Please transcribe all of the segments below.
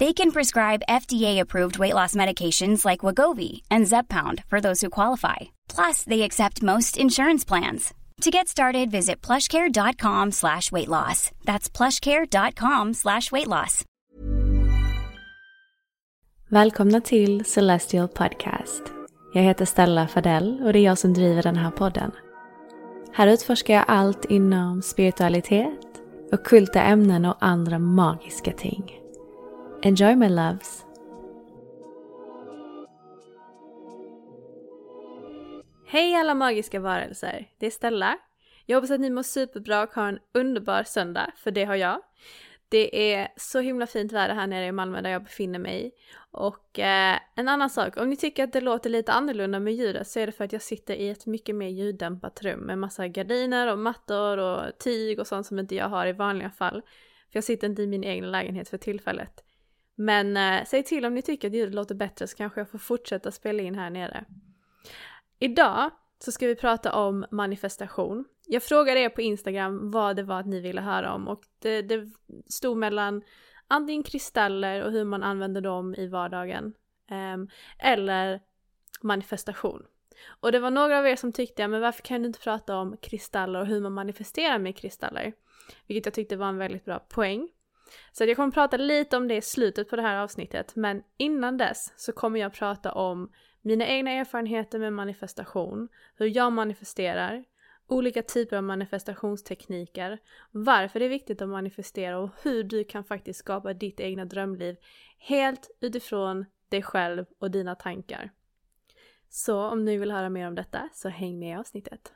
They can prescribe FDA-approved weight loss medications like Wagovi and Zeppound for those who qualify. Plus, they accept most insurance plans. To get started, visit plushcare.com slash weight loss. That's plushcare.com slash weight loss. Välkomna till Celestial Podcast. Jag heter Stella Fadell och det är jag som driver den här podden. Här utforskar jag allt inom spiritualitet, ockulta ämnen och andra magiska ting. Enjoy my loves! Hej alla magiska varelser! Det är Stella. Jag hoppas att ni mår superbra och har en underbar söndag, för det har jag. Det är så himla fint väder här nere i Malmö där jag befinner mig. Och eh, en annan sak, om ni tycker att det låter lite annorlunda med ljudet så är det för att jag sitter i ett mycket mer ljuddämpat rum med massa gardiner och mattor och tyg och sånt som inte jag har i vanliga fall. För jag sitter inte i min egen lägenhet för tillfället. Men eh, säg till om ni tycker att ljudet låter bättre så kanske jag får fortsätta spela in här nere. Idag så ska vi prata om manifestation. Jag frågade er på Instagram vad det var att ni ville höra om och det, det stod mellan antingen kristaller och hur man använder dem i vardagen eh, eller manifestation. Och det var några av er som tyckte, men varför kan du inte prata om kristaller och hur man manifesterar med kristaller? Vilket jag tyckte var en väldigt bra poäng. Så jag kommer prata lite om det i slutet på det här avsnittet, men innan dess så kommer jag prata om mina egna erfarenheter med manifestation, hur jag manifesterar, olika typer av manifestationstekniker, varför det är viktigt att manifestera och hur du kan faktiskt skapa ditt egna drömliv helt utifrån dig själv och dina tankar. Så om ni vill höra mer om detta så häng med i avsnittet.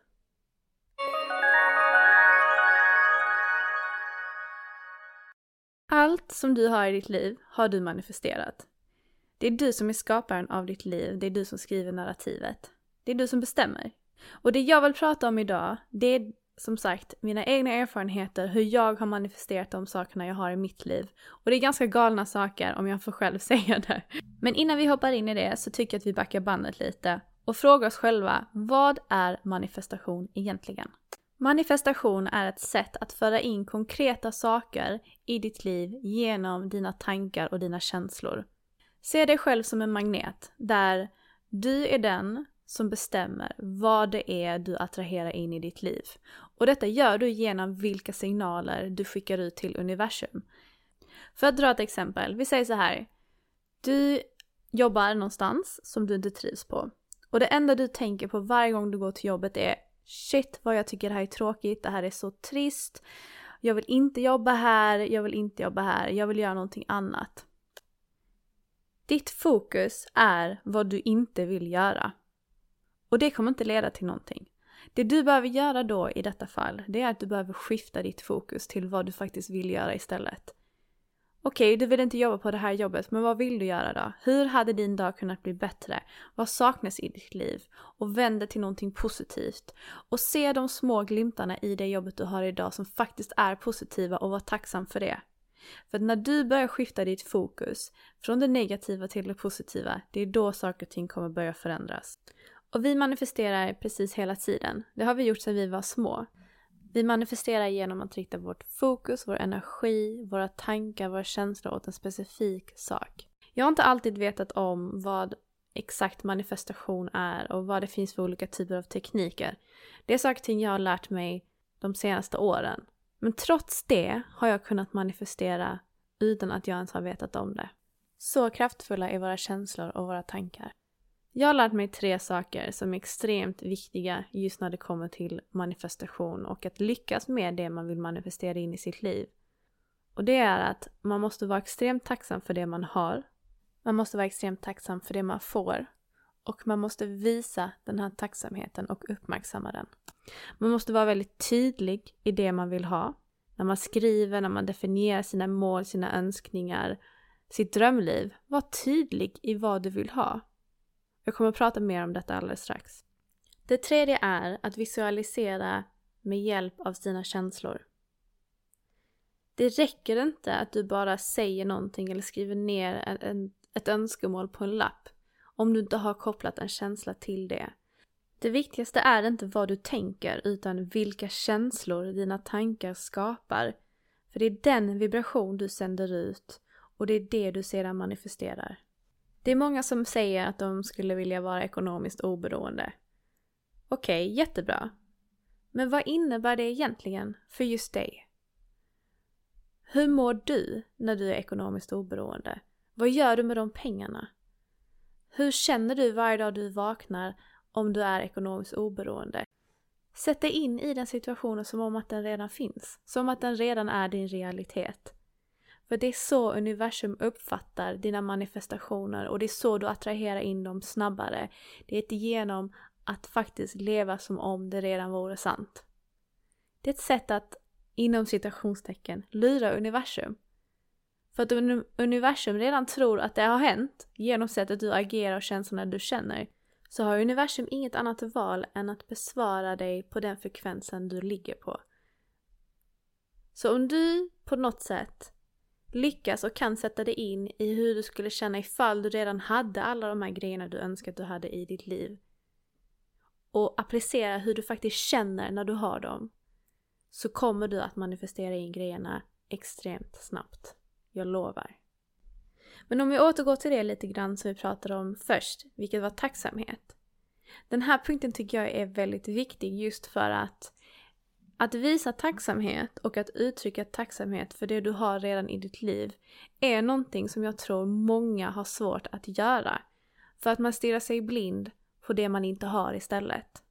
Allt som du har i ditt liv har du manifesterat. Det är du som är skaparen av ditt liv, det är du som skriver narrativet. Det är du som bestämmer. Och det jag vill prata om idag, det är som sagt mina egna erfarenheter, hur jag har manifesterat de sakerna jag har i mitt liv. Och det är ganska galna saker om jag får själv säga det. Men innan vi hoppar in i det så tycker jag att vi backar bandet lite och frågar oss själva, vad är manifestation egentligen? Manifestation är ett sätt att föra in konkreta saker i ditt liv genom dina tankar och dina känslor. Se dig själv som en magnet där du är den som bestämmer vad det är du attraherar in i ditt liv. Och detta gör du genom vilka signaler du skickar ut till universum. För att dra ett exempel, vi säger så här. Du jobbar någonstans som du inte trivs på. Och det enda du tänker på varje gång du går till jobbet är Shit vad jag tycker det här är tråkigt, det här är så trist. Jag vill inte jobba här, jag vill inte jobba här, jag vill göra någonting annat. Ditt fokus är vad du inte vill göra. Och det kommer inte leda till någonting. Det du behöver göra då i detta fall, det är att du behöver skifta ditt fokus till vad du faktiskt vill göra istället. Okej, du vill inte jobba på det här jobbet, men vad vill du göra då? Hur hade din dag kunnat bli bättre? Vad saknas i ditt liv? Och vänd det till någonting positivt. Och se de små glimtarna i det jobbet du har idag som faktiskt är positiva och var tacksam för det. För när du börjar skifta ditt fokus från det negativa till det positiva, det är då saker och ting kommer börja förändras. Och vi manifesterar precis hela tiden. Det har vi gjort sedan vi var små. Vi manifesterar genom att rikta vårt fokus, vår energi, våra tankar, våra känslor åt en specifik sak. Jag har inte alltid vetat om vad exakt manifestation är och vad det finns för olika typer av tekniker. Det är saker och ting jag har lärt mig de senaste åren. Men trots det har jag kunnat manifestera utan att jag ens har vetat om det. Så kraftfulla är våra känslor och våra tankar. Jag har lärt mig tre saker som är extremt viktiga just när det kommer till manifestation och att lyckas med det man vill manifestera in i sitt liv. Och det är att man måste vara extremt tacksam för det man har. Man måste vara extremt tacksam för det man får. Och man måste visa den här tacksamheten och uppmärksamma den. Man måste vara väldigt tydlig i det man vill ha. När man skriver, när man definierar sina mål, sina önskningar, sitt drömliv. Var tydlig i vad du vill ha. Jag kommer att prata mer om detta alldeles strax. Det tredje är att visualisera med hjälp av sina känslor. Det räcker inte att du bara säger någonting eller skriver ner en, en, ett önskemål på en lapp om du inte har kopplat en känsla till det. Det viktigaste är inte vad du tänker utan vilka känslor dina tankar skapar. För det är den vibration du sänder ut och det är det du sedan manifesterar. Det är många som säger att de skulle vilja vara ekonomiskt oberoende. Okej, okay, jättebra. Men vad innebär det egentligen för just dig? Hur mår du när du är ekonomiskt oberoende? Vad gör du med de pengarna? Hur känner du varje dag du vaknar om du är ekonomiskt oberoende? Sätt dig in i den situationen som om att den redan finns. Som att den redan är din realitet. För det är så universum uppfattar dina manifestationer och det är så du attraherar in dem snabbare. Det är genom att faktiskt leva som om det redan vore sant. Det är ett sätt att, inom citationstecken, lura universum. För att universum redan tror att det har hänt genom sättet du agerar och känslorna du känner så har universum inget annat val än att besvara dig på den frekvensen du ligger på. Så om du på något sätt lyckas och kan sätta dig in i hur du skulle känna ifall du redan hade alla de här grejerna du önskar att du hade i ditt liv och applicera hur du faktiskt känner när du har dem så kommer du att manifestera in grejerna extremt snabbt. Jag lovar. Men om vi återgår till det lite grann som vi pratade om först, vilket var tacksamhet. Den här punkten tycker jag är väldigt viktig just för att att visa tacksamhet och att uttrycka tacksamhet för det du har redan i ditt liv är någonting som jag tror många har svårt att göra. För att man stirrar sig blind på det man inte har istället.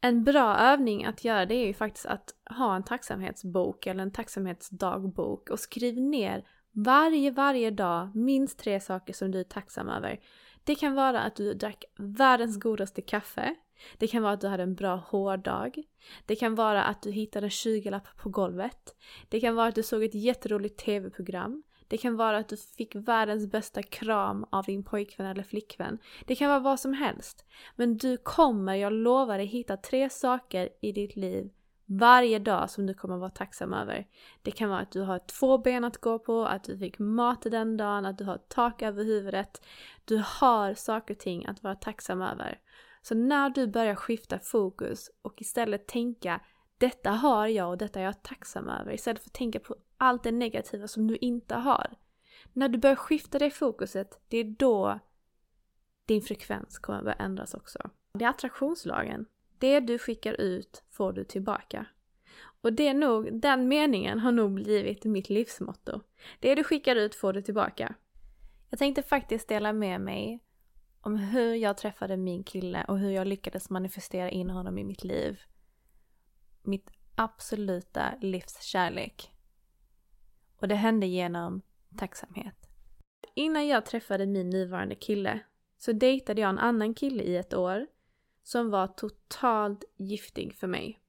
En bra övning att göra det är ju faktiskt att ha en tacksamhetsbok eller en tacksamhetsdagbok och skriv ner varje, varje dag minst tre saker som du är tacksam över. Det kan vara att du drack världens godaste kaffe. Det kan vara att du hade en bra hårdag. Det kan vara att du hittade en 20 på golvet. Det kan vara att du såg ett jätteroligt tv-program. Det kan vara att du fick världens bästa kram av din pojkvän eller flickvän. Det kan vara vad som helst. Men du kommer, jag lovar dig, hitta tre saker i ditt liv varje dag som du kommer vara tacksam över. Det kan vara att du har två ben att gå på, att du fick mat den dagen, att du har tak över huvudet. Du har saker och ting att vara tacksam över. Så när du börjar skifta fokus och istället tänka detta har jag och detta är jag tacksam över istället för att tänka på allt det negativa som du inte har. När du börjar skifta det fokuset, det är då din frekvens kommer börja ändras också. Det är attraktionslagen. Det du skickar ut får du tillbaka. Och det är nog, den meningen har nog blivit mitt livsmotto. Det du skickar ut får du tillbaka. Jag tänkte faktiskt dela med mig om hur jag träffade min kille och hur jag lyckades manifestera in honom i mitt liv. Mitt absoluta livskärlek. Och det hände genom tacksamhet. Innan jag träffade min nuvarande kille så dejtade jag en annan kille i ett år som var totalt giftig för mig.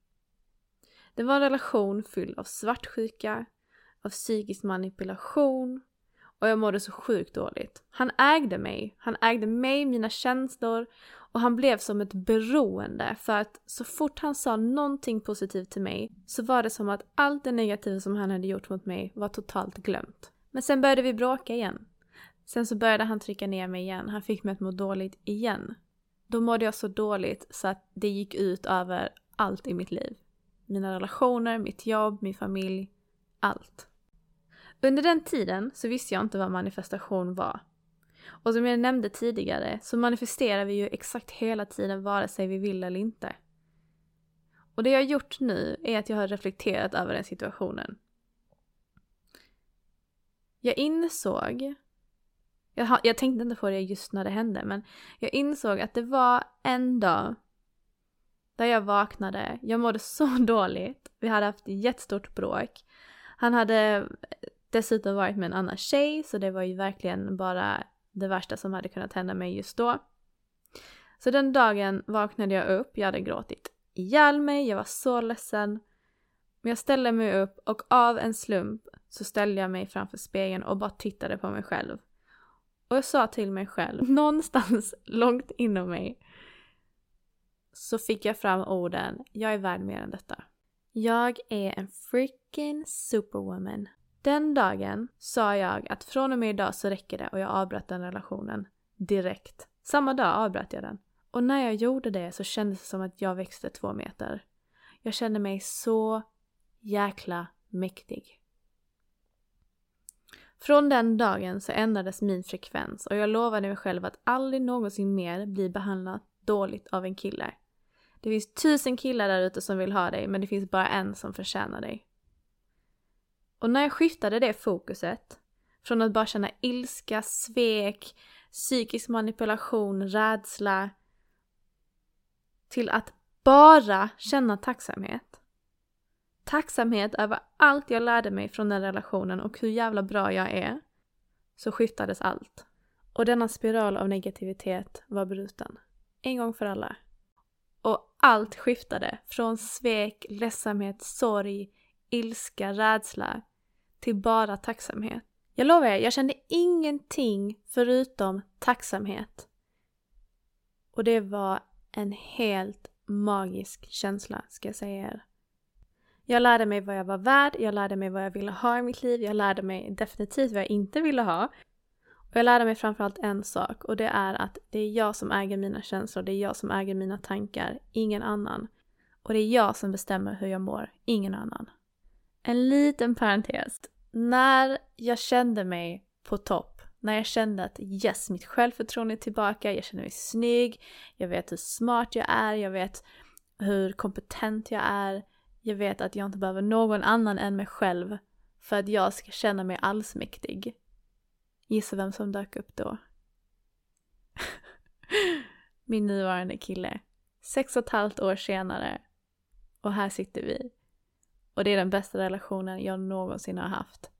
Det var en relation fylld av svartsjuka, av psykisk manipulation och jag mådde så sjukt dåligt. Han ägde mig, han ägde mig, mina känslor och han blev som ett beroende för att så fort han sa någonting positivt till mig så var det som att allt det negativa som han hade gjort mot mig var totalt glömt. Men sen började vi bråka igen. Sen så började han trycka ner mig igen, han fick mig att må dåligt igen. Då mådde jag så dåligt så att det gick ut över allt i mitt liv. Mina relationer, mitt jobb, min familj, allt. Under den tiden så visste jag inte vad manifestation var. Och som jag nämnde tidigare så manifesterar vi ju exakt hela tiden vare sig vi vill eller inte. Och det jag har gjort nu är att jag har reflekterat över den situationen. Jag insåg, jag, jag tänkte inte på det just när det hände, men jag insåg att det var en dag där jag vaknade, jag mådde så dåligt, vi hade haft ett jättestort bråk. Han hade dessutom varit med en annan tjej, så det var ju verkligen bara det värsta som hade kunnat hända mig just då. Så den dagen vaknade jag upp, jag hade gråtit ihjäl mig, jag var så ledsen. Men jag ställde mig upp och av en slump så ställde jag mig framför spegeln och bara tittade på mig själv. Och jag sa till mig själv, någonstans långt inom mig, så fick jag fram orden, jag är värd mer än detta. Jag är en freaking superwoman. Den dagen sa jag att från och med idag så räcker det och jag avbröt den relationen direkt. Samma dag avbröt jag den. Och när jag gjorde det så kändes det som att jag växte två meter. Jag kände mig så jäkla mäktig. Från den dagen så ändrades min frekvens och jag lovade mig själv att aldrig någonsin mer bli behandlad dåligt av en kille. Det finns tusen killar där ute som vill ha dig men det finns bara en som förtjänar dig. Och när jag skiftade det fokuset från att bara känna ilska, svek, psykisk manipulation, rädsla till att bara känna tacksamhet. Tacksamhet över allt jag lärde mig från den relationen och hur jävla bra jag är. Så skiftades allt. Och denna spiral av negativitet var bruten. En gång för alla. Och allt skiftade från svek, ledsamhet, sorg, ilska, rädsla till bara tacksamhet. Jag lovar er, jag kände ingenting förutom tacksamhet. Och det var en helt magisk känsla, ska jag säga er. Jag lärde mig vad jag var värd, jag lärde mig vad jag ville ha i mitt liv, jag lärde mig definitivt vad jag inte ville ha. Och jag lärde mig framförallt en sak och det är att det är jag som äger mina känslor, det är jag som äger mina tankar, ingen annan. Och det är jag som bestämmer hur jag mår, ingen annan. En liten parentes. När jag kände mig på topp, när jag kände att yes, mitt självförtroende är tillbaka, jag känner mig snygg, jag vet hur smart jag är, jag vet hur kompetent jag är, jag vet att jag inte behöver någon annan än mig själv för att jag ska känna mig allsmäktig. Gissa vem som dök upp då? Min nuvarande kille. Sex och ett halvt år senare. Och här sitter vi. Och det är den bästa relationen jag någonsin har haft.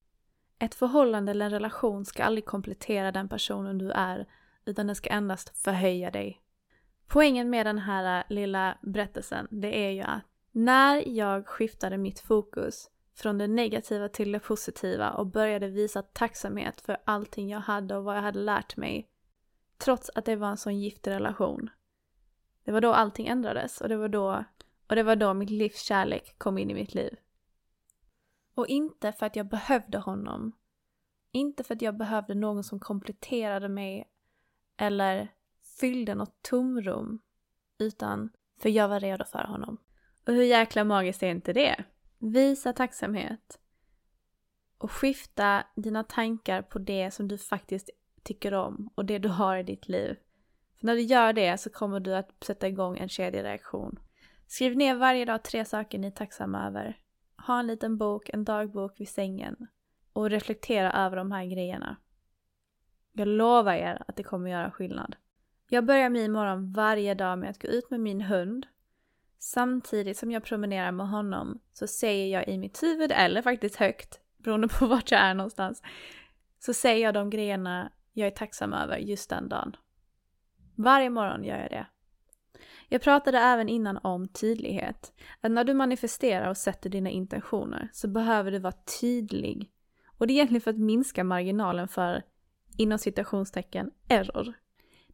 Ett förhållande eller en relation ska aldrig komplettera den personen du är, utan den ska endast förhöja dig. Poängen med den här äh, lilla berättelsen, det är ju att när jag skiftade mitt fokus från det negativa till det positiva och började visa tacksamhet för allting jag hade och vad jag hade lärt mig, trots att det var en sån giftig relation. Det var då allting ändrades och det var då, och det var då mitt livs kärlek kom in i mitt liv. Och inte för att jag behövde honom. Inte för att jag behövde någon som kompletterade mig eller fyllde något tomrum. Utan för jag var redo för honom. Och hur jäkla magiskt är inte det? Visa tacksamhet. Och skifta dina tankar på det som du faktiskt tycker om och det du har i ditt liv. För när du gör det så kommer du att sätta igång en kedjereaktion. Skriv ner varje dag tre saker ni är tacksamma över. Ha en liten bok, en dagbok vid sängen och reflektera över de här grejerna. Jag lovar er att det kommer göra skillnad. Jag börjar min morgon varje dag med att gå ut med min hund. Samtidigt som jag promenerar med honom så säger jag i mitt huvud, eller faktiskt högt, beroende på vart jag är någonstans, så säger jag de grejerna jag är tacksam över just den dagen. Varje morgon gör jag det. Jag pratade även innan om tydlighet. Att när du manifesterar och sätter dina intentioner så behöver du vara tydlig. Och det är egentligen för att minska marginalen för, inom citationstecken, error.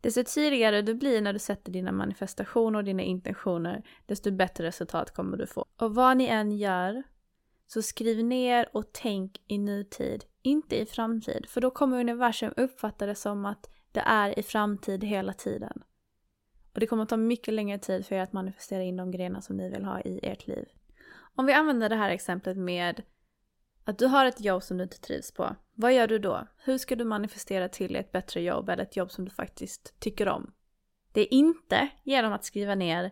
Desto tydligare du blir när du sätter dina manifestationer och dina intentioner, desto bättre resultat kommer du få. Och vad ni än gör, så skriv ner och tänk i nutid, inte i framtid. För då kommer universum uppfatta det som att det är i framtid hela tiden. Och det kommer att ta mycket längre tid för er att manifestera in de grejerna som ni vill ha i ert liv. Om vi använder det här exemplet med att du har ett jobb som du inte trivs på. Vad gör du då? Hur ska du manifestera till ett bättre jobb eller ett jobb som du faktiskt tycker om? Det är inte genom att skriva ner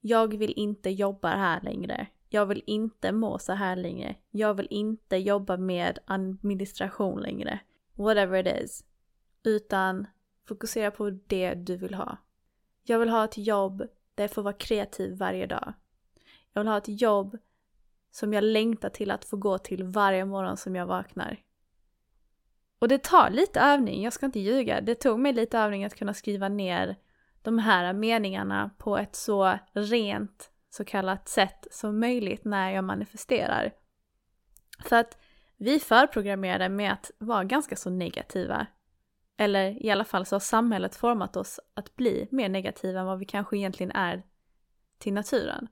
jag vill inte jobba här längre. Jag vill inte må så här längre. Jag vill inte jobba med administration längre. Whatever it is. Utan fokusera på det du vill ha. Jag vill ha ett jobb där jag får vara kreativ varje dag. Jag vill ha ett jobb som jag längtar till att få gå till varje morgon som jag vaknar. Och det tar lite övning, jag ska inte ljuga. Det tog mig lite övning att kunna skriva ner de här meningarna på ett så rent så kallat sätt som möjligt när jag manifesterar. För att vi förprogrammerade med att vara ganska så negativa. Eller i alla fall så har samhället format oss att bli mer negativa än vad vi kanske egentligen är till naturen.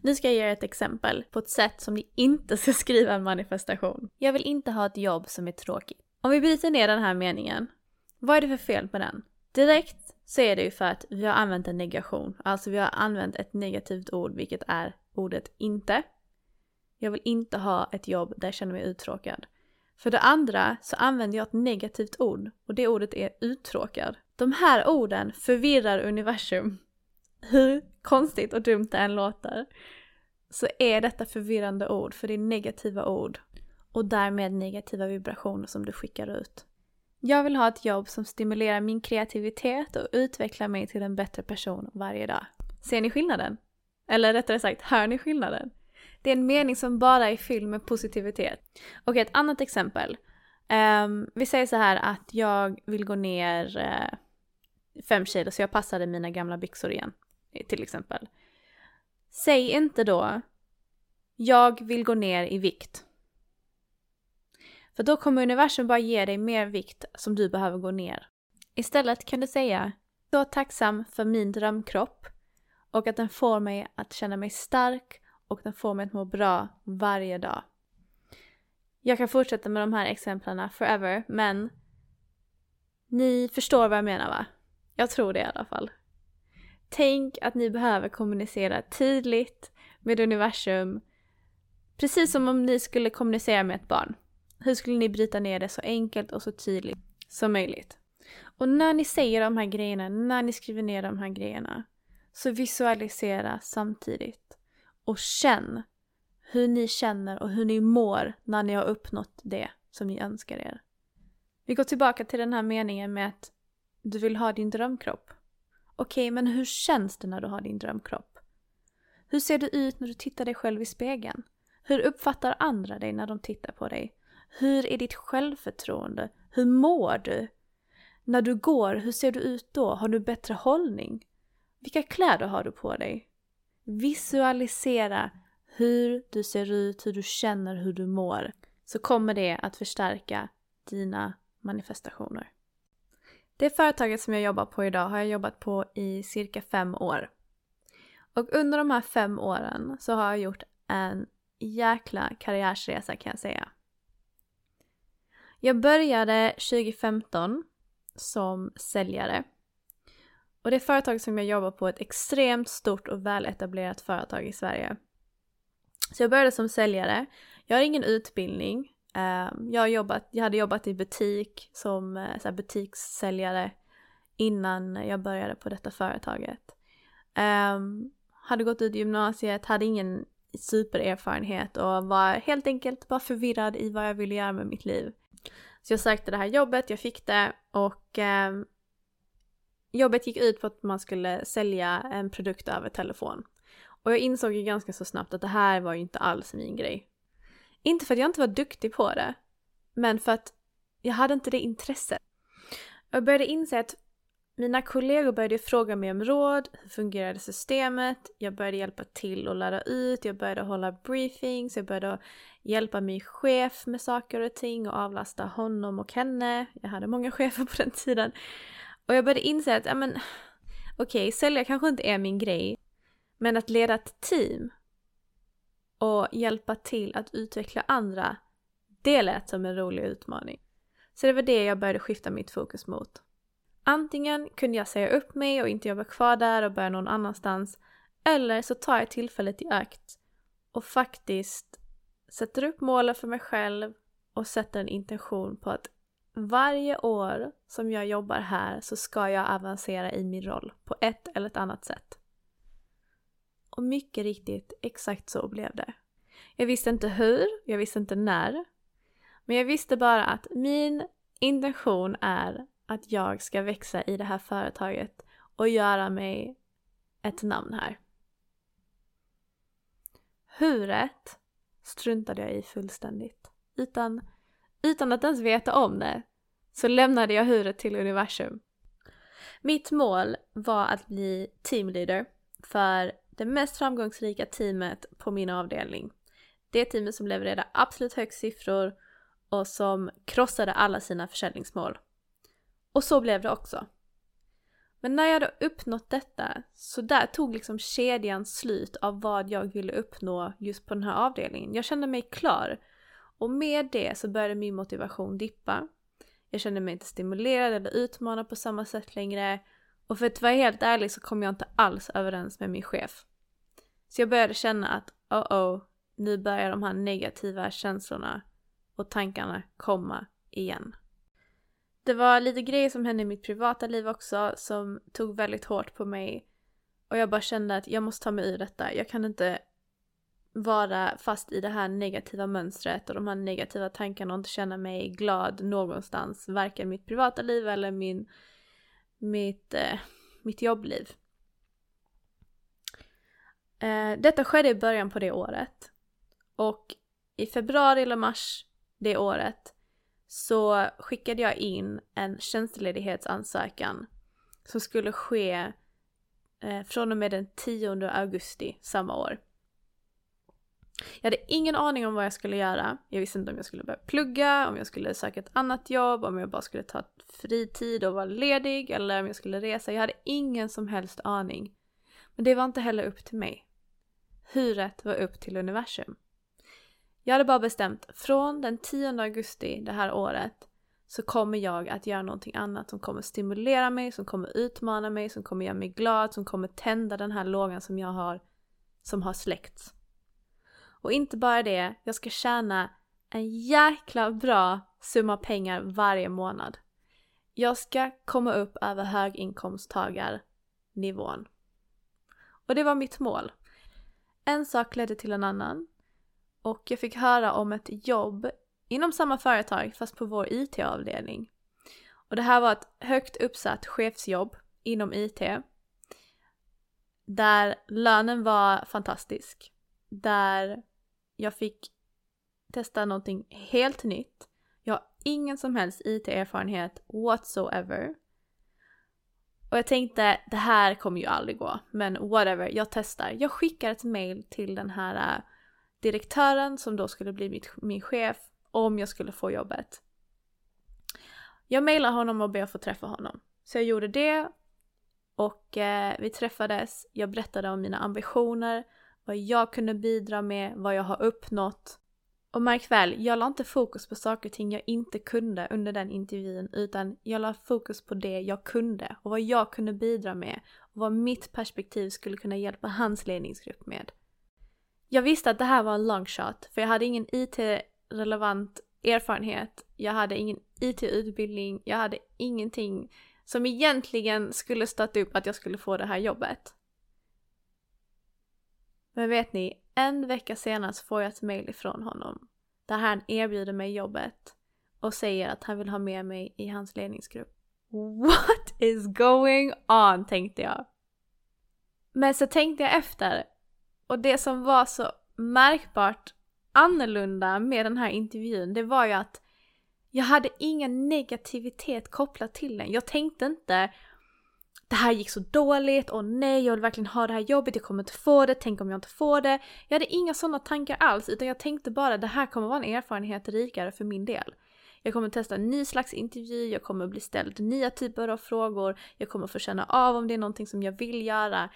Nu ska jag ge er ett exempel på ett sätt som ni inte ska skriva en manifestation. Jag vill inte ha ett jobb som är tråkigt. Om vi bryter ner den här meningen, vad är det för fel på den? Direkt så är det ju för att vi har använt en negation. Alltså vi har använt ett negativt ord, vilket är ordet inte. Jag vill inte ha ett jobb där jag känner mig uttråkad. För det andra så använder jag ett negativt ord och det ordet är uttråkad. De här orden förvirrar universum. Hur konstigt och dumt det än låter så är detta förvirrande ord för det är negativa ord och därmed negativa vibrationer som du skickar ut. Jag vill ha ett jobb som stimulerar min kreativitet och utvecklar mig till en bättre person varje dag. Ser ni skillnaden? Eller rättare sagt, hör ni skillnaden? Det är en mening som bara är fylld med positivitet. Okej, ett annat exempel. Um, vi säger så här att jag vill gå ner uh, fem kilo så jag passade mina gamla byxor igen. Till exempel. Säg inte då jag vill gå ner i vikt. För då kommer universum bara ge dig mer vikt som du behöver gå ner. Istället kan du säga så tacksam för min drömkropp och att den får mig att känna mig stark och den får mig att må bra varje dag. Jag kan fortsätta med de här exemplen forever, men ni förstår vad jag menar va? Jag tror det i alla fall. Tänk att ni behöver kommunicera tydligt med universum, precis som om ni skulle kommunicera med ett barn. Hur skulle ni bryta ner det så enkelt och så tydligt som möjligt? Och när ni säger de här grejerna, när ni skriver ner de här grejerna, så visualisera samtidigt. Och känn hur ni känner och hur ni mår när ni har uppnått det som ni önskar er. Vi går tillbaka till den här meningen med att du vill ha din drömkropp. Okej, okay, men hur känns det när du har din drömkropp? Hur ser du ut när du tittar dig själv i spegeln? Hur uppfattar andra dig när de tittar på dig? Hur är ditt självförtroende? Hur mår du? När du går, hur ser du ut då? Har du bättre hållning? Vilka kläder har du på dig? Visualisera hur du ser ut, hur du känner, hur du mår. Så kommer det att förstärka dina manifestationer. Det företaget som jag jobbar på idag har jag jobbat på i cirka fem år. Och under de här fem åren så har jag gjort en jäkla karriärsresa kan jag säga. Jag började 2015 som säljare. Och det företag som jag jobbar på är ett extremt stort och väletablerat företag i Sverige. Så jag började som säljare. Jag har ingen utbildning. Ehm, jag, har jobbat, jag hade jobbat i butik som eh, så butikssäljare innan jag började på detta företaget. Um, hade gått ut gymnasiet, hade ingen supererfarenhet och var helt enkelt bara förvirrad i vad jag ville göra med mitt liv. Så jag sökte det här jobbet, jag fick det och ehm, jobbet gick ut på att man skulle sälja en produkt över telefon. Och jag insåg ju ganska så snabbt att det här var ju inte alls min grej. Inte för att jag inte var duktig på det, men för att jag hade inte det intresset. Jag började inse att mina kollegor började fråga mig om råd, hur fungerade systemet? Jag började hjälpa till att lära ut, jag började hålla briefings, jag började hjälpa min chef med saker och ting och avlasta honom och henne. Jag hade många chefer på den tiden. Och jag började inse att, ja men, okej, okay, sälja kanske inte är min grej, men att leda ett team och hjälpa till att utveckla andra, det lät som en rolig utmaning. Så det var det jag började skifta mitt fokus mot. Antingen kunde jag säga upp mig och inte jobba kvar där och börja någon annanstans, eller så tar jag tillfället i akt och faktiskt sätter upp målen för mig själv och sätter en intention på att varje år som jag jobbar här så ska jag avancera i min roll på ett eller ett annat sätt. Och mycket riktigt, exakt så blev det. Jag visste inte hur, jag visste inte när. Men jag visste bara att min intention är att jag ska växa i det här företaget och göra mig ett namn här. Huret struntade jag i fullständigt. Utan, utan att ens veta om det så lämnade jag huret till universum. Mitt mål var att bli teamleader för det mest framgångsrika teamet på min avdelning. Det teamet som levererade absolut högst siffror och som krossade alla sina försäljningsmål. Och så blev det också. Men när jag hade uppnått detta, så där tog liksom kedjan slut av vad jag ville uppnå just på den här avdelningen. Jag kände mig klar. Och med det så började min motivation dippa. Jag kände mig inte stimulerad eller utmanad på samma sätt längre. Och för att vara helt ärlig så kom jag inte alls överens med min chef. Så jag började känna att oh oh, nu börjar de här negativa känslorna och tankarna komma igen. Det var lite grejer som hände i mitt privata liv också som tog väldigt hårt på mig. Och jag bara kände att jag måste ta mig ur detta. Jag kan inte vara fast i det här negativa mönstret och de här negativa tankarna och inte känna mig glad någonstans. Varken mitt privata liv eller min, mitt, eh, mitt jobbliv. Eh, detta skedde i början på det året. Och i februari eller mars det året så skickade jag in en tjänstledighetsansökan som skulle ske eh, från och med den 10 augusti samma år. Jag hade ingen aning om vad jag skulle göra. Jag visste inte om jag skulle börja plugga, om jag skulle söka ett annat jobb, om jag bara skulle ta fritid och vara ledig eller om jag skulle resa. Jag hade ingen som helst aning. Men det var inte heller upp till mig. Huret var upp till universum. Jag hade bara bestämt, från den 10 augusti det här året så kommer jag att göra någonting annat som kommer stimulera mig, som kommer utmana mig, som kommer göra mig glad, som kommer tända den här lågan som jag har, som har släckts. Och inte bara det, jag ska tjäna en jäkla bra summa pengar varje månad. Jag ska komma upp över höginkomsttagarnivån. Och det var mitt mål. En sak ledde till en annan och jag fick höra om ett jobb inom samma företag fast på vår IT-avdelning. Och det här var ett högt uppsatt chefsjobb inom IT. Där lönen var fantastisk. Där jag fick testa någonting helt nytt. Jag har ingen som helst IT-erfarenhet whatsoever. Och jag tänkte, det här kommer ju aldrig gå, men whatever, jag testar. Jag skickar ett mail till den här äh, direktören som då skulle bli mitt, min chef om jag skulle få jobbet. Jag mailar honom och ber att få träffa honom. Så jag gjorde det och eh, vi träffades. Jag berättade om mina ambitioner, vad jag kunde bidra med, vad jag har uppnått. Och märk väl, jag la inte fokus på saker och ting jag inte kunde under den intervjun utan jag la fokus på det jag kunde och vad jag kunde bidra med och vad mitt perspektiv skulle kunna hjälpa hans ledningsgrupp med. Jag visste att det här var en long shot för jag hade ingen IT-relevant erfarenhet. Jag hade ingen IT-utbildning. Jag hade ingenting som egentligen skulle stötta upp att jag skulle få det här jobbet. Men vet ni, en vecka senare så får jag ett mail ifrån honom där han erbjuder mig jobbet och säger att han vill ha med mig i hans ledningsgrupp. What is going on? tänkte jag. Men så tänkte jag efter och det som var så märkbart annorlunda med den här intervjun, det var ju att jag hade ingen negativitet kopplat till den. Jag tänkte inte det här gick så dåligt, och nej jag vill verkligen ha det här jobbet, jag kommer inte få det, tänk om jag inte får det. Jag hade inga sådana tankar alls utan jag tänkte bara det här kommer vara en erfarenhet rikare för min del. Jag kommer testa en ny slags intervju, jag kommer bli ställd nya typer av frågor, jag kommer få känna av om det är någonting som jag vill göra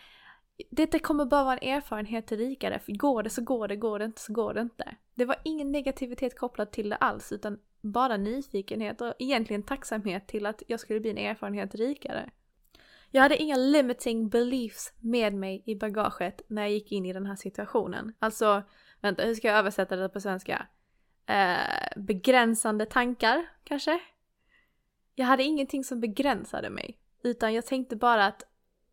Detta kommer bara vara en erfarenhet rikare. För går det så går det, går det inte så går det inte. Det var ingen negativitet kopplad till det alls utan bara nyfikenhet och egentligen tacksamhet till att jag skulle bli en erfarenhet rikare. Jag hade inga limiting beliefs med mig i bagaget när jag gick in i den här situationen. Alltså, Vänta, hur ska jag översätta det på svenska? Eh, begränsande tankar, kanske? Jag hade ingenting som begränsade mig. Utan jag tänkte bara att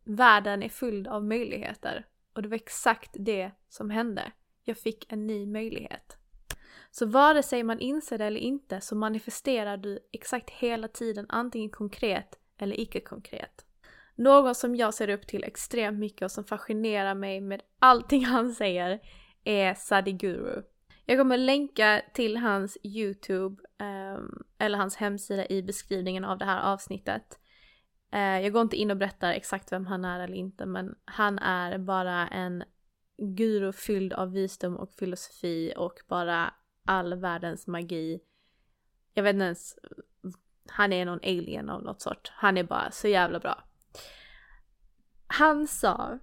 världen är full av möjligheter. Och det var exakt det som hände. Jag fick en ny möjlighet. Så vare sig man inser det eller inte så manifesterar du exakt hela tiden antingen konkret eller icke-konkret. Någon som jag ser upp till extremt mycket och som fascinerar mig med allting han säger är Sadiguru. Jag kommer länka till hans YouTube ehm, eller hans hemsida i beskrivningen av det här avsnittet. Eh, jag går inte in och berättar exakt vem han är eller inte men han är bara en guru fylld av visdom och filosofi och bara all världens magi. Jag vet inte ens, han är någon alien av något sort. Han är bara så jävla bra. Han sa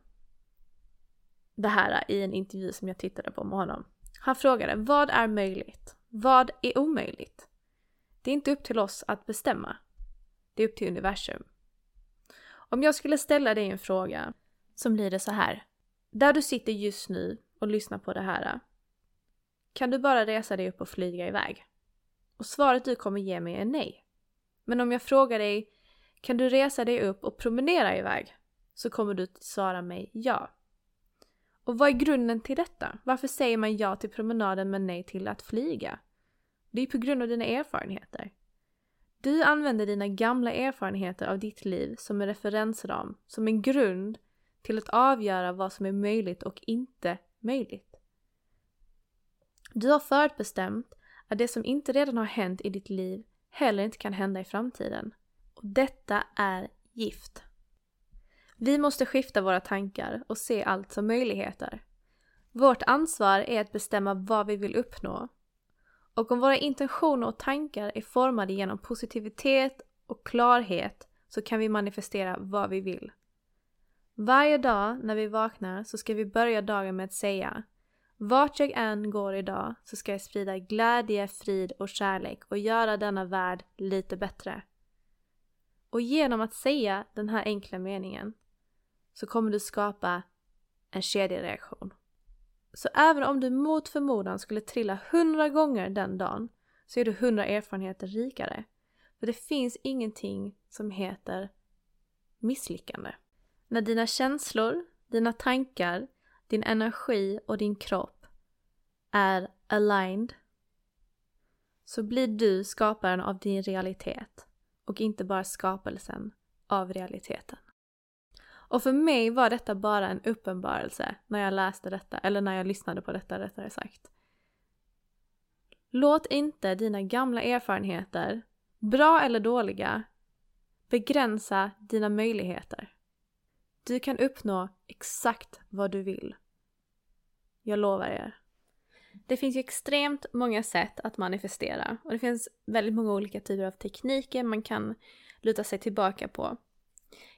det här i en intervju som jag tittade på med honom. Han frågade vad är möjligt? Vad är omöjligt? Det är inte upp till oss att bestämma. Det är upp till universum. Om jag skulle ställa dig en fråga som lyder så här. Där du sitter just nu och lyssnar på det här. Kan du bara resa dig upp och flyga iväg? Och svaret du kommer ge mig är nej. Men om jag frågar dig, kan du resa dig upp och promenera iväg? Så kommer du svara mig ja. Och vad är grunden till detta? Varför säger man ja till promenaden men nej till att flyga? Det är på grund av dina erfarenheter. Du använder dina gamla erfarenheter av ditt liv som en referensram, som en grund till att avgöra vad som är möjligt och inte möjligt. Du har förutbestämt att det som inte redan har hänt i ditt liv heller inte kan hända i framtiden. Och detta är gift. Vi måste skifta våra tankar och se allt som möjligheter. Vårt ansvar är att bestämma vad vi vill uppnå. Och om våra intentioner och tankar är formade genom positivitet och klarhet så kan vi manifestera vad vi vill. Varje dag när vi vaknar så ska vi börja dagen med att säga vart jag än går idag så ska jag sprida glädje, frid och kärlek och göra denna värld lite bättre. Och genom att säga den här enkla meningen så kommer du skapa en kedjereaktion. Så även om du mot förmodan skulle trilla hundra gånger den dagen så är du hundra erfarenheter rikare. För det finns ingenting som heter misslyckande. När dina känslor, dina tankar, din energi och din kropp är aligned så blir du skaparen av din realitet och inte bara skapelsen av realiteten. Och för mig var detta bara en uppenbarelse när jag läste detta, eller när jag lyssnade på detta rättare sagt. Låt inte dina gamla erfarenheter, bra eller dåliga, begränsa dina möjligheter. Du kan uppnå exakt vad du vill. Jag lovar er. Det finns ju extremt många sätt att manifestera och det finns väldigt många olika typer av tekniker man kan luta sig tillbaka på.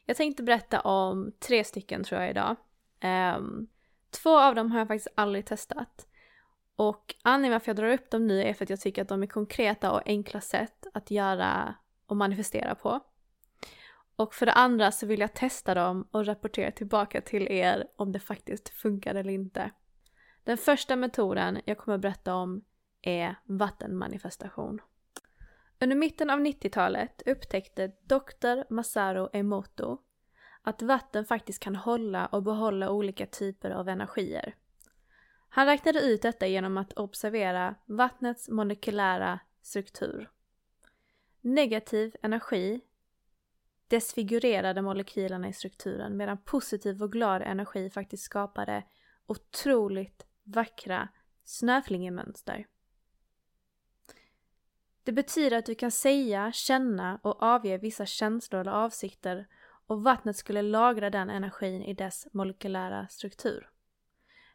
Jag tänkte berätta om tre stycken tror jag idag. Um, två av dem har jag faktiskt aldrig testat. Och anledningen varför jag drar upp dem nu är för att jag tycker att de är konkreta och enkla sätt att göra och manifestera på. Och för det andra så vill jag testa dem och rapportera tillbaka till er om det faktiskt funkar eller inte. Den första metoden jag kommer berätta om är vattenmanifestation. Under mitten av 90-talet upptäckte Dr. Masaru Emoto att vatten faktiskt kan hålla och behålla olika typer av energier. Han räknade ut detta genom att observera vattnets molekylära struktur. Negativ energi desfigurerade molekylerna i strukturen medan positiv och glad energi faktiskt skapade otroligt vackra snöflingemönster. Det betyder att du kan säga, känna och avge vissa känslor eller avsikter och vattnet skulle lagra den energin i dess molekylära struktur.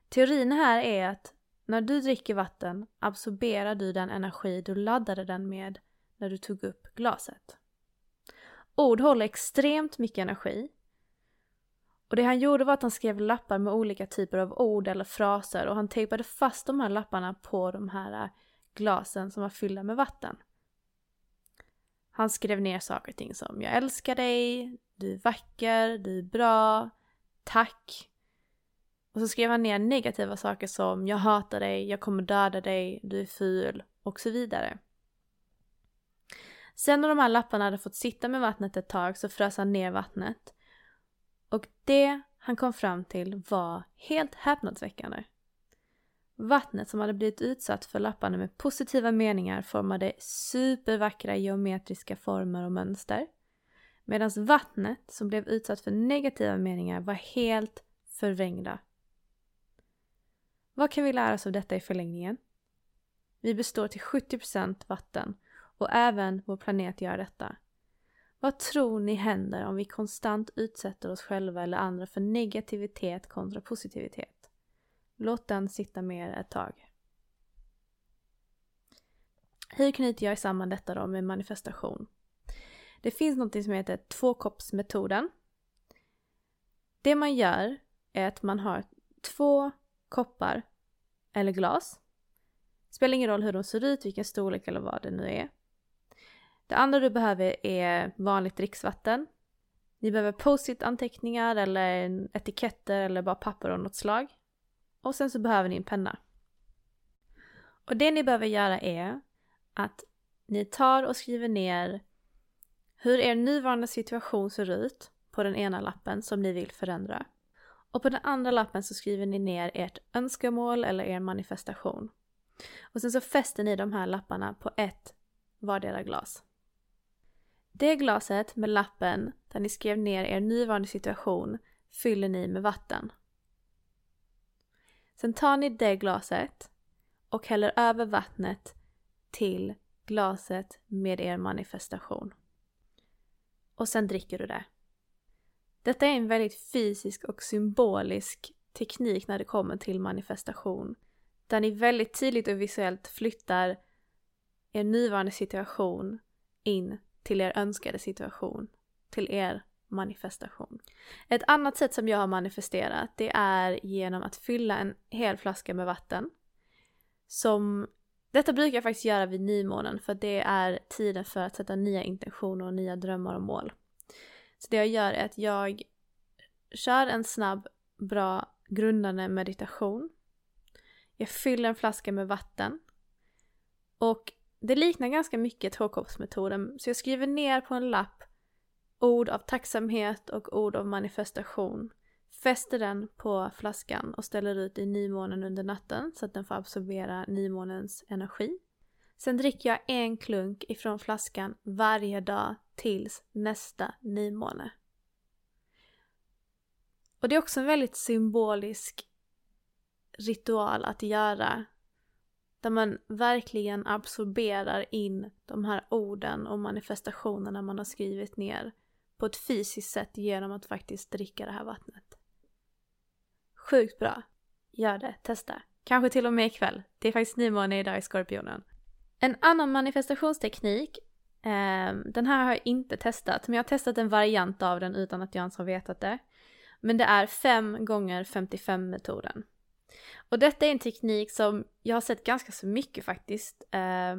Teorin här är att när du dricker vatten absorberar du den energi du laddade den med när du tog upp glaset. Ord håller extremt mycket energi. Och det han gjorde var att han skrev lappar med olika typer av ord eller fraser och han tejpade fast de här lapparna på de här glasen som var fyllda med vatten. Han skrev ner saker och ting som jag älskar dig, du är vacker, du är bra, tack. Och så skrev han ner negativa saker som jag hatar dig, jag kommer döda dig, du är ful och så vidare. Sen när de här lapparna hade fått sitta med vattnet ett tag så frös han ner vattnet. Och det han kom fram till var helt häpnadsväckande. Vattnet som hade blivit utsatt för lapparna med positiva meningar formade supervackra geometriska former och mönster. Medan vattnet som blev utsatt för negativa meningar var helt förvrängda. Vad kan vi lära oss av detta i förlängningen? Vi består till 70% vatten och även vår planet gör detta. Vad tror ni händer om vi konstant utsätter oss själva eller andra för negativitet kontra positivitet? Låt den sitta med ett tag. Hur knyter jag samman detta då med manifestation? Det finns något som heter tvåkoppsmetoden. Det man gör är att man har två koppar eller glas. Det Spelar ingen roll hur de ser ut, vilken storlek eller vad det nu är. Det andra du behöver är vanligt dricksvatten. Ni behöver post-it anteckningar eller etiketter eller bara papper av något slag. Och sen så behöver ni en penna. Och det ni behöver göra är att ni tar och skriver ner hur er nuvarande situation ser ut på den ena lappen som ni vill förändra. Och på den andra lappen så skriver ni ner ert önskemål eller er manifestation. Och sen så fäster ni de här lapparna på ett vardera glas. Det glaset med lappen där ni skrev ner er nuvarande situation fyller ni med vatten. Sen tar ni det glaset och häller över vattnet till glaset med er manifestation. Och sen dricker du det. Detta är en väldigt fysisk och symbolisk teknik när det kommer till manifestation. Där ni väldigt tydligt och visuellt flyttar er nuvarande situation in till er önskade situation, till er manifestation. Ett annat sätt som jag har manifesterat det är genom att fylla en hel flaska med vatten. Som, detta brukar jag faktiskt göra vid nymånen för det är tiden för att sätta nya intentioner och nya drömmar och mål. Så det jag gör är att jag kör en snabb, bra, grundande meditation. Jag fyller en flaska med vatten. Och det liknar ganska mycket tvåkoppsmetoden, så jag skriver ner på en lapp ord av tacksamhet och ord av manifestation. Fäster den på flaskan och ställer ut i nymånen under natten så att den får absorbera nymånens energi. Sen dricker jag en klunk ifrån flaskan varje dag tills nästa nymåne. Och det är också en väldigt symbolisk ritual att göra. Där man verkligen absorberar in de här orden och manifestationerna man har skrivit ner på ett fysiskt sätt genom att faktiskt dricka det här vattnet. Sjukt bra. Gör det, testa. Kanske till och med ikväll. Det är faktiskt nymåne idag i Skorpionen. En annan manifestationsteknik, eh, den här har jag inte testat, men jag har testat en variant av den utan att jag ens har vetat det. Men det är 5 gånger 55 metoden. Och detta är en teknik som jag har sett ganska så mycket faktiskt. Eh,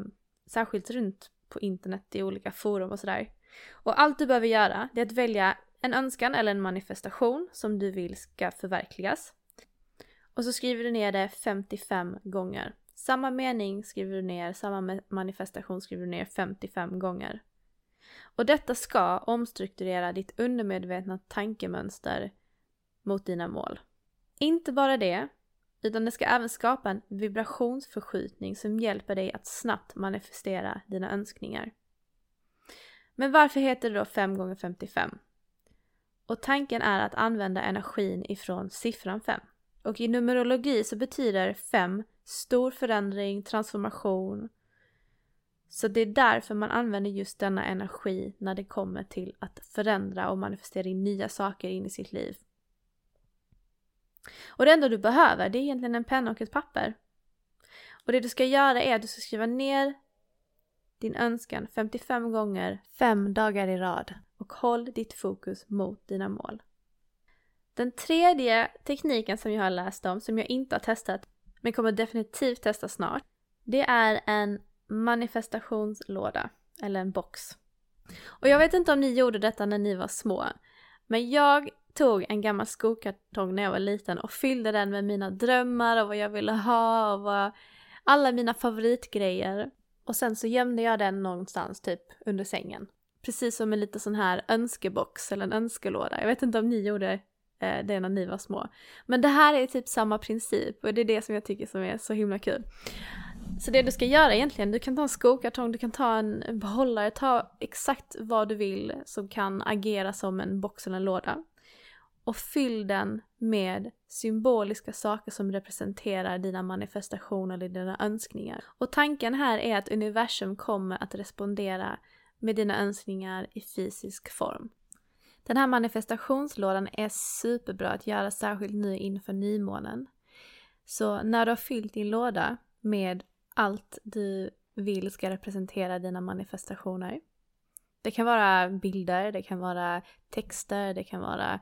särskilt runt på internet i olika forum och sådär. Och allt du behöver göra är att välja en önskan eller en manifestation som du vill ska förverkligas. Och så skriver du ner det 55 gånger. Samma mening skriver du ner, samma manifestation skriver du ner 55 gånger. Och detta ska omstrukturera ditt undermedvetna tankemönster mot dina mål. Inte bara det, utan det ska även skapa en vibrationsförskjutning som hjälper dig att snabbt manifestera dina önskningar. Men varför heter det då 5 gånger 55 Och tanken är att använda energin ifrån siffran 5. Och i numerologi så betyder 5 stor förändring, transformation. Så det är därför man använder just denna energi när det kommer till att förändra och manifestera in nya saker in i sitt liv. Och det enda du behöver det är egentligen en penna och ett papper. Och det du ska göra är att du ska skriva ner din önskan 55 gånger, 5 dagar i rad och håll ditt fokus mot dina mål. Den tredje tekniken som jag har läst om, som jag inte har testat, men kommer definitivt testa snart, det är en manifestationslåda, eller en box. Och jag vet inte om ni gjorde detta när ni var små, men jag tog en gammal skokartong när jag var liten och fyllde den med mina drömmar och vad jag ville ha och vad, alla mina favoritgrejer. Och sen så gömde jag den någonstans typ under sängen. Precis som en liten sån här önskebox eller en önskelåda. Jag vet inte om ni gjorde eh, det när ni var små. Men det här är typ samma princip och det är det som jag tycker som är så himla kul. Så det du ska göra egentligen, du kan ta en skokartong, du kan ta en behållare, ta exakt vad du vill som kan agera som en box eller en låda. Och fyll den med symboliska saker som representerar dina manifestationer eller dina önskningar. Och tanken här är att universum kommer att respondera med dina önskningar i fysisk form. Den här manifestationslådan är superbra att göra särskilt nu inför nymånen. Så när du har fyllt din låda med allt du vill ska representera dina manifestationer. Det kan vara bilder, det kan vara texter, det kan vara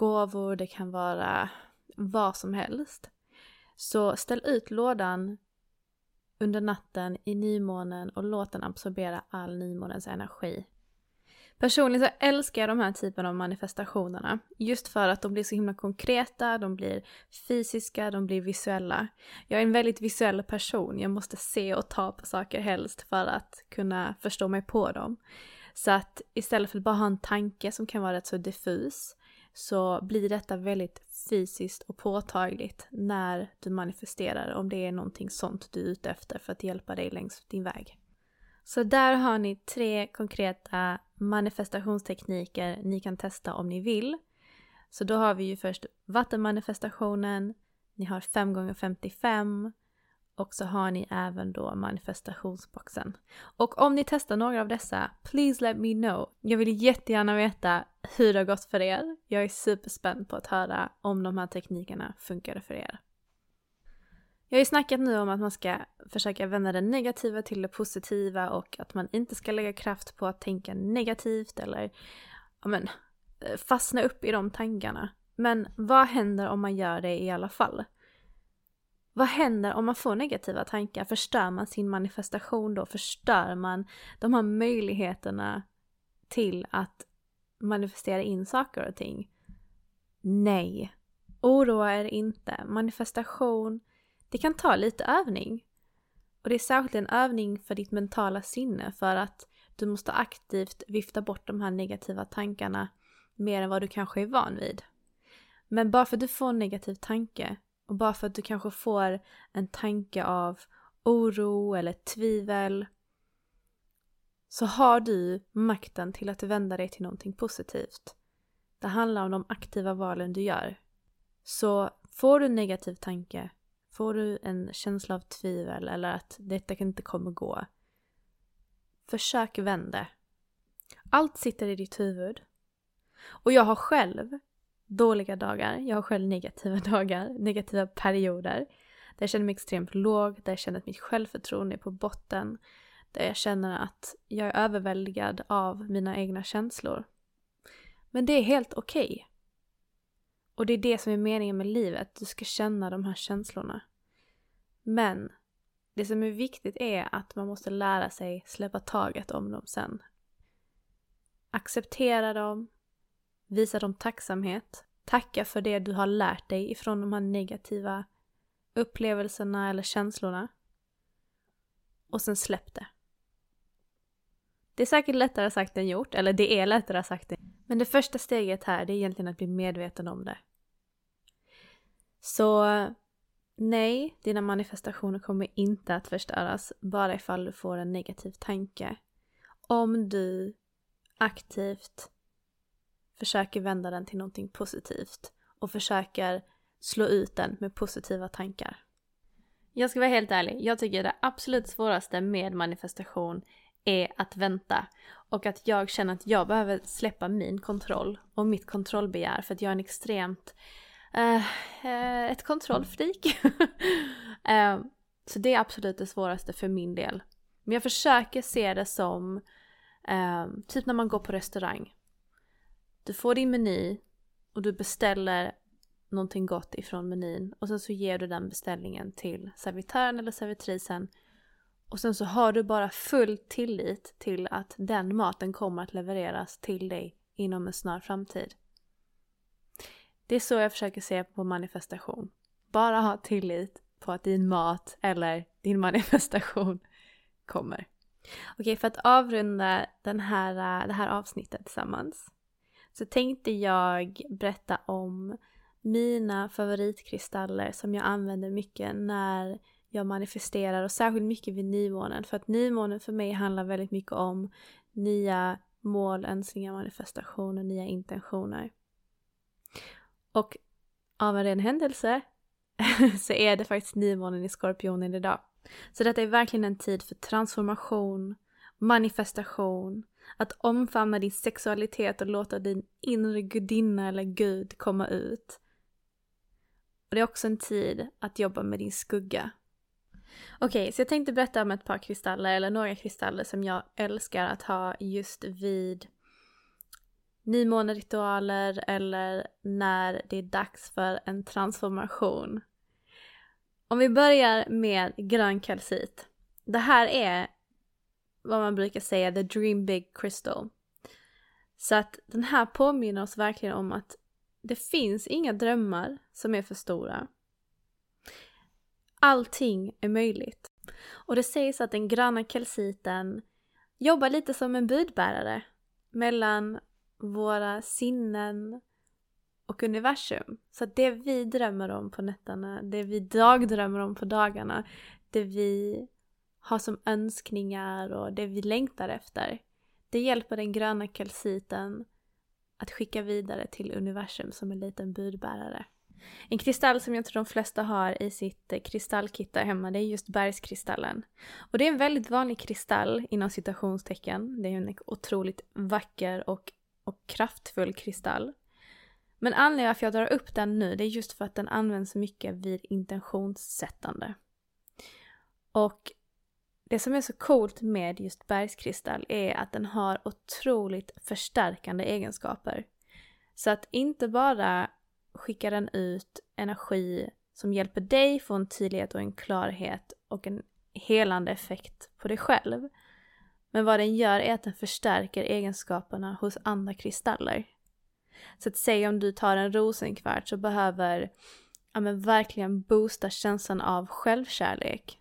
gåvor, det kan vara vad som helst. Så ställ ut lådan under natten i nymånen och låt den absorbera all nymånens energi. Personligen så älskar jag de här typerna av manifestationerna. Just för att de blir så himla konkreta, de blir fysiska, de blir visuella. Jag är en väldigt visuell person, jag måste se och ta på saker helst för att kunna förstå mig på dem. Så att istället för att bara ha en tanke som kan vara rätt så diffus så blir detta väldigt fysiskt och påtagligt när du manifesterar om det är någonting sånt du är ute efter för att hjälpa dig längs din väg. Så där har ni tre konkreta manifestationstekniker ni kan testa om ni vill. Så då har vi ju först vattenmanifestationen, ni har 5x55 och så har ni även då manifestationsboxen. Och om ni testar några av dessa, please let me know. Jag vill jättegärna veta hur det har gått för er. Jag är superspänd på att höra om de här teknikerna funkade för er. Jag har ju snackat nu om att man ska försöka vända det negativa till det positiva och att man inte ska lägga kraft på att tänka negativt eller ja, men, eh, fastna upp i de tankarna. Men vad händer om man gör det i alla fall? Vad händer om man får negativa tankar? Förstör man sin manifestation då? Förstör man de här möjligheterna till att manifestera in saker och ting? Nej. Oroa er inte. Manifestation det kan ta lite övning. Och det är särskilt en övning för ditt mentala sinne för att du måste aktivt vifta bort de här negativa tankarna mer än vad du kanske är van vid. Men bara för att du får en negativ tanke och bara för att du kanske får en tanke av oro eller tvivel så har du makten till att vända dig till någonting positivt. Det handlar om de aktiva valen du gör. Så får du en negativ tanke, Får du en känsla av tvivel eller att detta inte kommer gå. Försök vända. Allt sitter i ditt huvud. Och jag har själv dåliga dagar, jag har själv negativa dagar, negativa perioder. Där jag känner mig extremt låg, där jag känner att mitt självförtroende är på botten. Där jag känner att jag är överväldigad av mina egna känslor. Men det är helt okej. Okay. Och det är det som är meningen med livet, du ska känna de här känslorna. Men det som är viktigt är att man måste lära sig släppa taget om dem sen. Acceptera dem, visa dem tacksamhet, tacka för det du har lärt dig ifrån de här negativa upplevelserna eller känslorna. Och sen släpp det. Det är säkert lättare sagt än gjort, eller det är lättare sagt än Men det första steget här, det är egentligen att bli medveten om det. Så Nej, dina manifestationer kommer inte att förstöras bara ifall du får en negativ tanke. Om du aktivt försöker vända den till någonting positivt och försöker slå ut den med positiva tankar. Jag ska vara helt ärlig, jag tycker det absolut svåraste med manifestation är att vänta och att jag känner att jag behöver släppa min kontroll och mitt kontrollbegär för att jag är en extremt Uh, ett kontrollfreak. uh, så det är absolut det svåraste för min del. Men jag försöker se det som uh, typ när man går på restaurang. Du får din meny och du beställer någonting gott ifrån menyn och sen så ger du den beställningen till servitören eller servitrisen och sen så har du bara full tillit till att den maten kommer att levereras till dig inom en snar framtid. Det är så jag försöker se på manifestation. Bara ha tillit på att din mat eller din manifestation kommer. Okej, för att avrunda den här, det här avsnittet tillsammans så tänkte jag berätta om mina favoritkristaller som jag använder mycket när jag manifesterar och särskilt mycket vid nymånen. För att nymånen för mig handlar väldigt mycket om nya mål, önskningar, manifestationer, nya intentioner. Och av en ren händelse så är det faktiskt nymånen i skorpionen idag. Så detta är verkligen en tid för transformation, manifestation, att omfamna din sexualitet och låta din inre gudinna eller gud komma ut. Och det är också en tid att jobba med din skugga. Okej, okay, så jag tänkte berätta om ett par kristaller, eller några kristaller som jag älskar att ha just vid nymåneritualer eller när det är dags för en transformation. Om vi börjar med grön kalcit. Det här är vad man brukar säga the dream big crystal. Så att den här påminner oss verkligen om att det finns inga drömmar som är för stora. Allting är möjligt. Och det sägs att den gröna kelsiten jobbar lite som en budbärare mellan våra sinnen och universum. Så att det vi drömmer om på nätterna, det vi dagdrömmer om på dagarna, det vi har som önskningar och det vi längtar efter. Det hjälper den gröna kalciten att skicka vidare till universum som en liten budbärare. En kristall som jag tror de flesta har i sitt eh, kristallkit där hemma, det är just bergskristallen. Och det är en väldigt vanlig kristall inom citationstecken. Det är en otroligt vacker och, och kraftfull kristall. Men anledningen till att jag drar upp den nu, det är just för att den används mycket vid intentionssättande. Och det som är så coolt med just bergskristall är att den har otroligt förstärkande egenskaper. Så att inte bara skickar den ut energi som hjälper dig få en tydlighet och en klarhet och en helande effekt på dig själv. Men vad den gör är att den förstärker egenskaperna hos andra kristaller. Så att säg om du tar en rosenkvart så behöver ja, men verkligen boosta känslan av självkärlek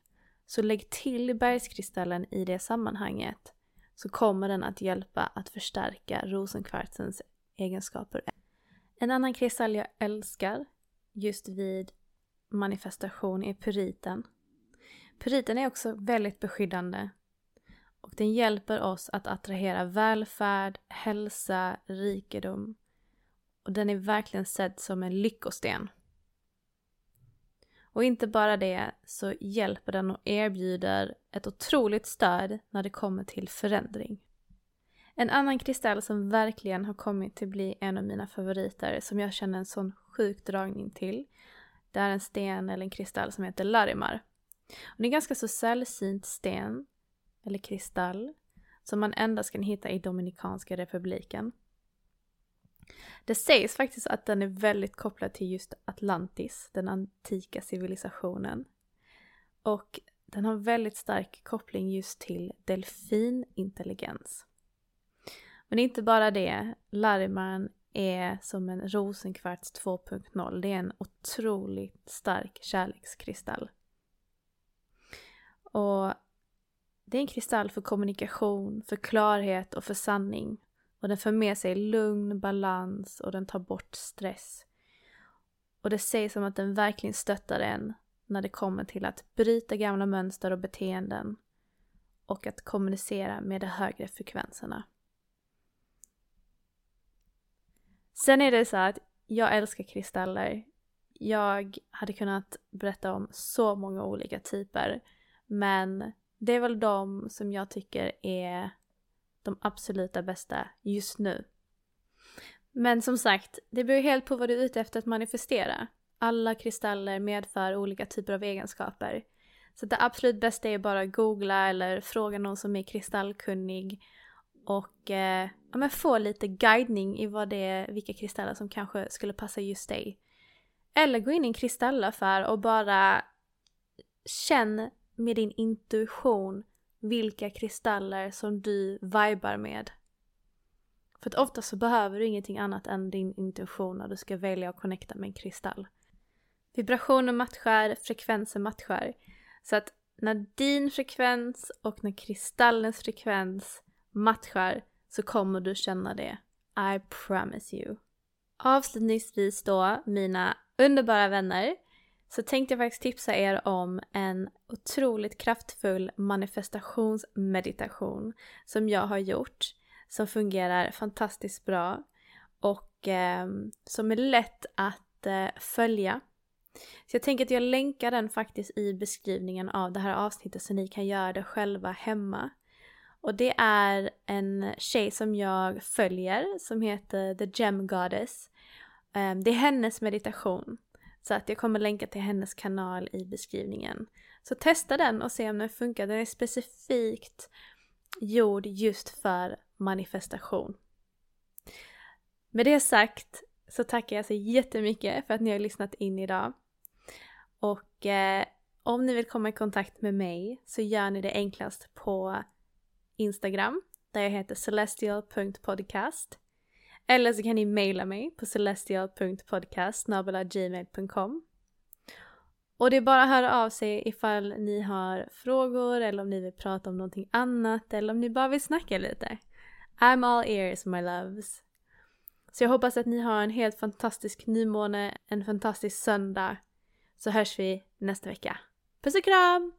så lägg till bergskristallen i det sammanhanget så kommer den att hjälpa att förstärka rosenkvartsens egenskaper. En annan kristall jag älskar just vid manifestation är pyriten. Pyriten är också väldigt beskyddande och den hjälper oss att attrahera välfärd, hälsa, rikedom och den är verkligen sedd som en lyckosten. Och inte bara det så hjälper den och erbjuder ett otroligt stöd när det kommer till förändring. En annan kristall som verkligen har kommit till bli en av mina favoriter som jag känner en sån sjuk dragning till. Det är en sten eller en kristall som heter Larimar. Och det är en ganska så sällsynt sten eller kristall som man endast kan hitta i Dominikanska republiken. Det sägs faktiskt att den är väldigt kopplad till just Atlantis, den antika civilisationen. Och den har väldigt stark koppling just till delfinintelligens. Men det är inte bara det, Lariman är som en rosenkvarts 2.0. Det är en otroligt stark kärlekskristall. Och det är en kristall för kommunikation, för klarhet och för sanning. Och den för med sig lugn, balans och den tar bort stress. Och det sägs som att den verkligen stöttar en när det kommer till att bryta gamla mönster och beteenden och att kommunicera med de högre frekvenserna. Sen är det så att jag älskar kristaller. Jag hade kunnat berätta om så många olika typer men det är väl de som jag tycker är de absoluta bästa just nu. Men som sagt, det beror helt på vad du är ute efter att manifestera. Alla kristaller medför olika typer av egenskaper. Så det absolut bästa är bara att googla eller fråga någon som är kristallkunnig och eh, ja, men få lite guidning i vad det är, vilka kristaller som kanske skulle passa just dig. Eller gå in i en kristallaffär och bara känn med din intuition vilka kristaller som du vibar med. För att ofta så behöver du ingenting annat än din intuition när du ska välja att connecta med en kristall. Vibrationer matchar, frekvenser matchar. Så att när din frekvens och när kristallens frekvens matchar så kommer du känna det. I promise you. Avslutningsvis då, mina underbara vänner, så tänkte jag faktiskt tipsa er om en otroligt kraftfull manifestationsmeditation som jag har gjort som fungerar fantastiskt bra och eh, som är lätt att eh, följa. Så jag tänker att jag länkar den faktiskt i beskrivningen av det här avsnittet så ni kan göra det själva hemma. Och det är en tjej som jag följer som heter The Gem Goddess. Ehm, det är hennes meditation. Så att jag kommer länka till hennes kanal i beskrivningen. Så testa den och se om den funkar. Den är specifikt gjord just för manifestation. Med det sagt så tackar jag så jättemycket för att ni har lyssnat in idag. Och eh, om ni vill komma i kontakt med mig så gör ni det enklast på Instagram där jag heter celestial.podcast. Eller så kan ni mejla mig på celestial.podcast.gmail.com Och det är bara att höra av sig ifall ni har frågor eller om ni vill prata om någonting annat eller om ni bara vill snacka lite. I'm all ears my loves. Så jag hoppas att ni har en helt fantastisk nymåne, en fantastisk söndag. Så hörs vi nästa vecka. Puss och kram!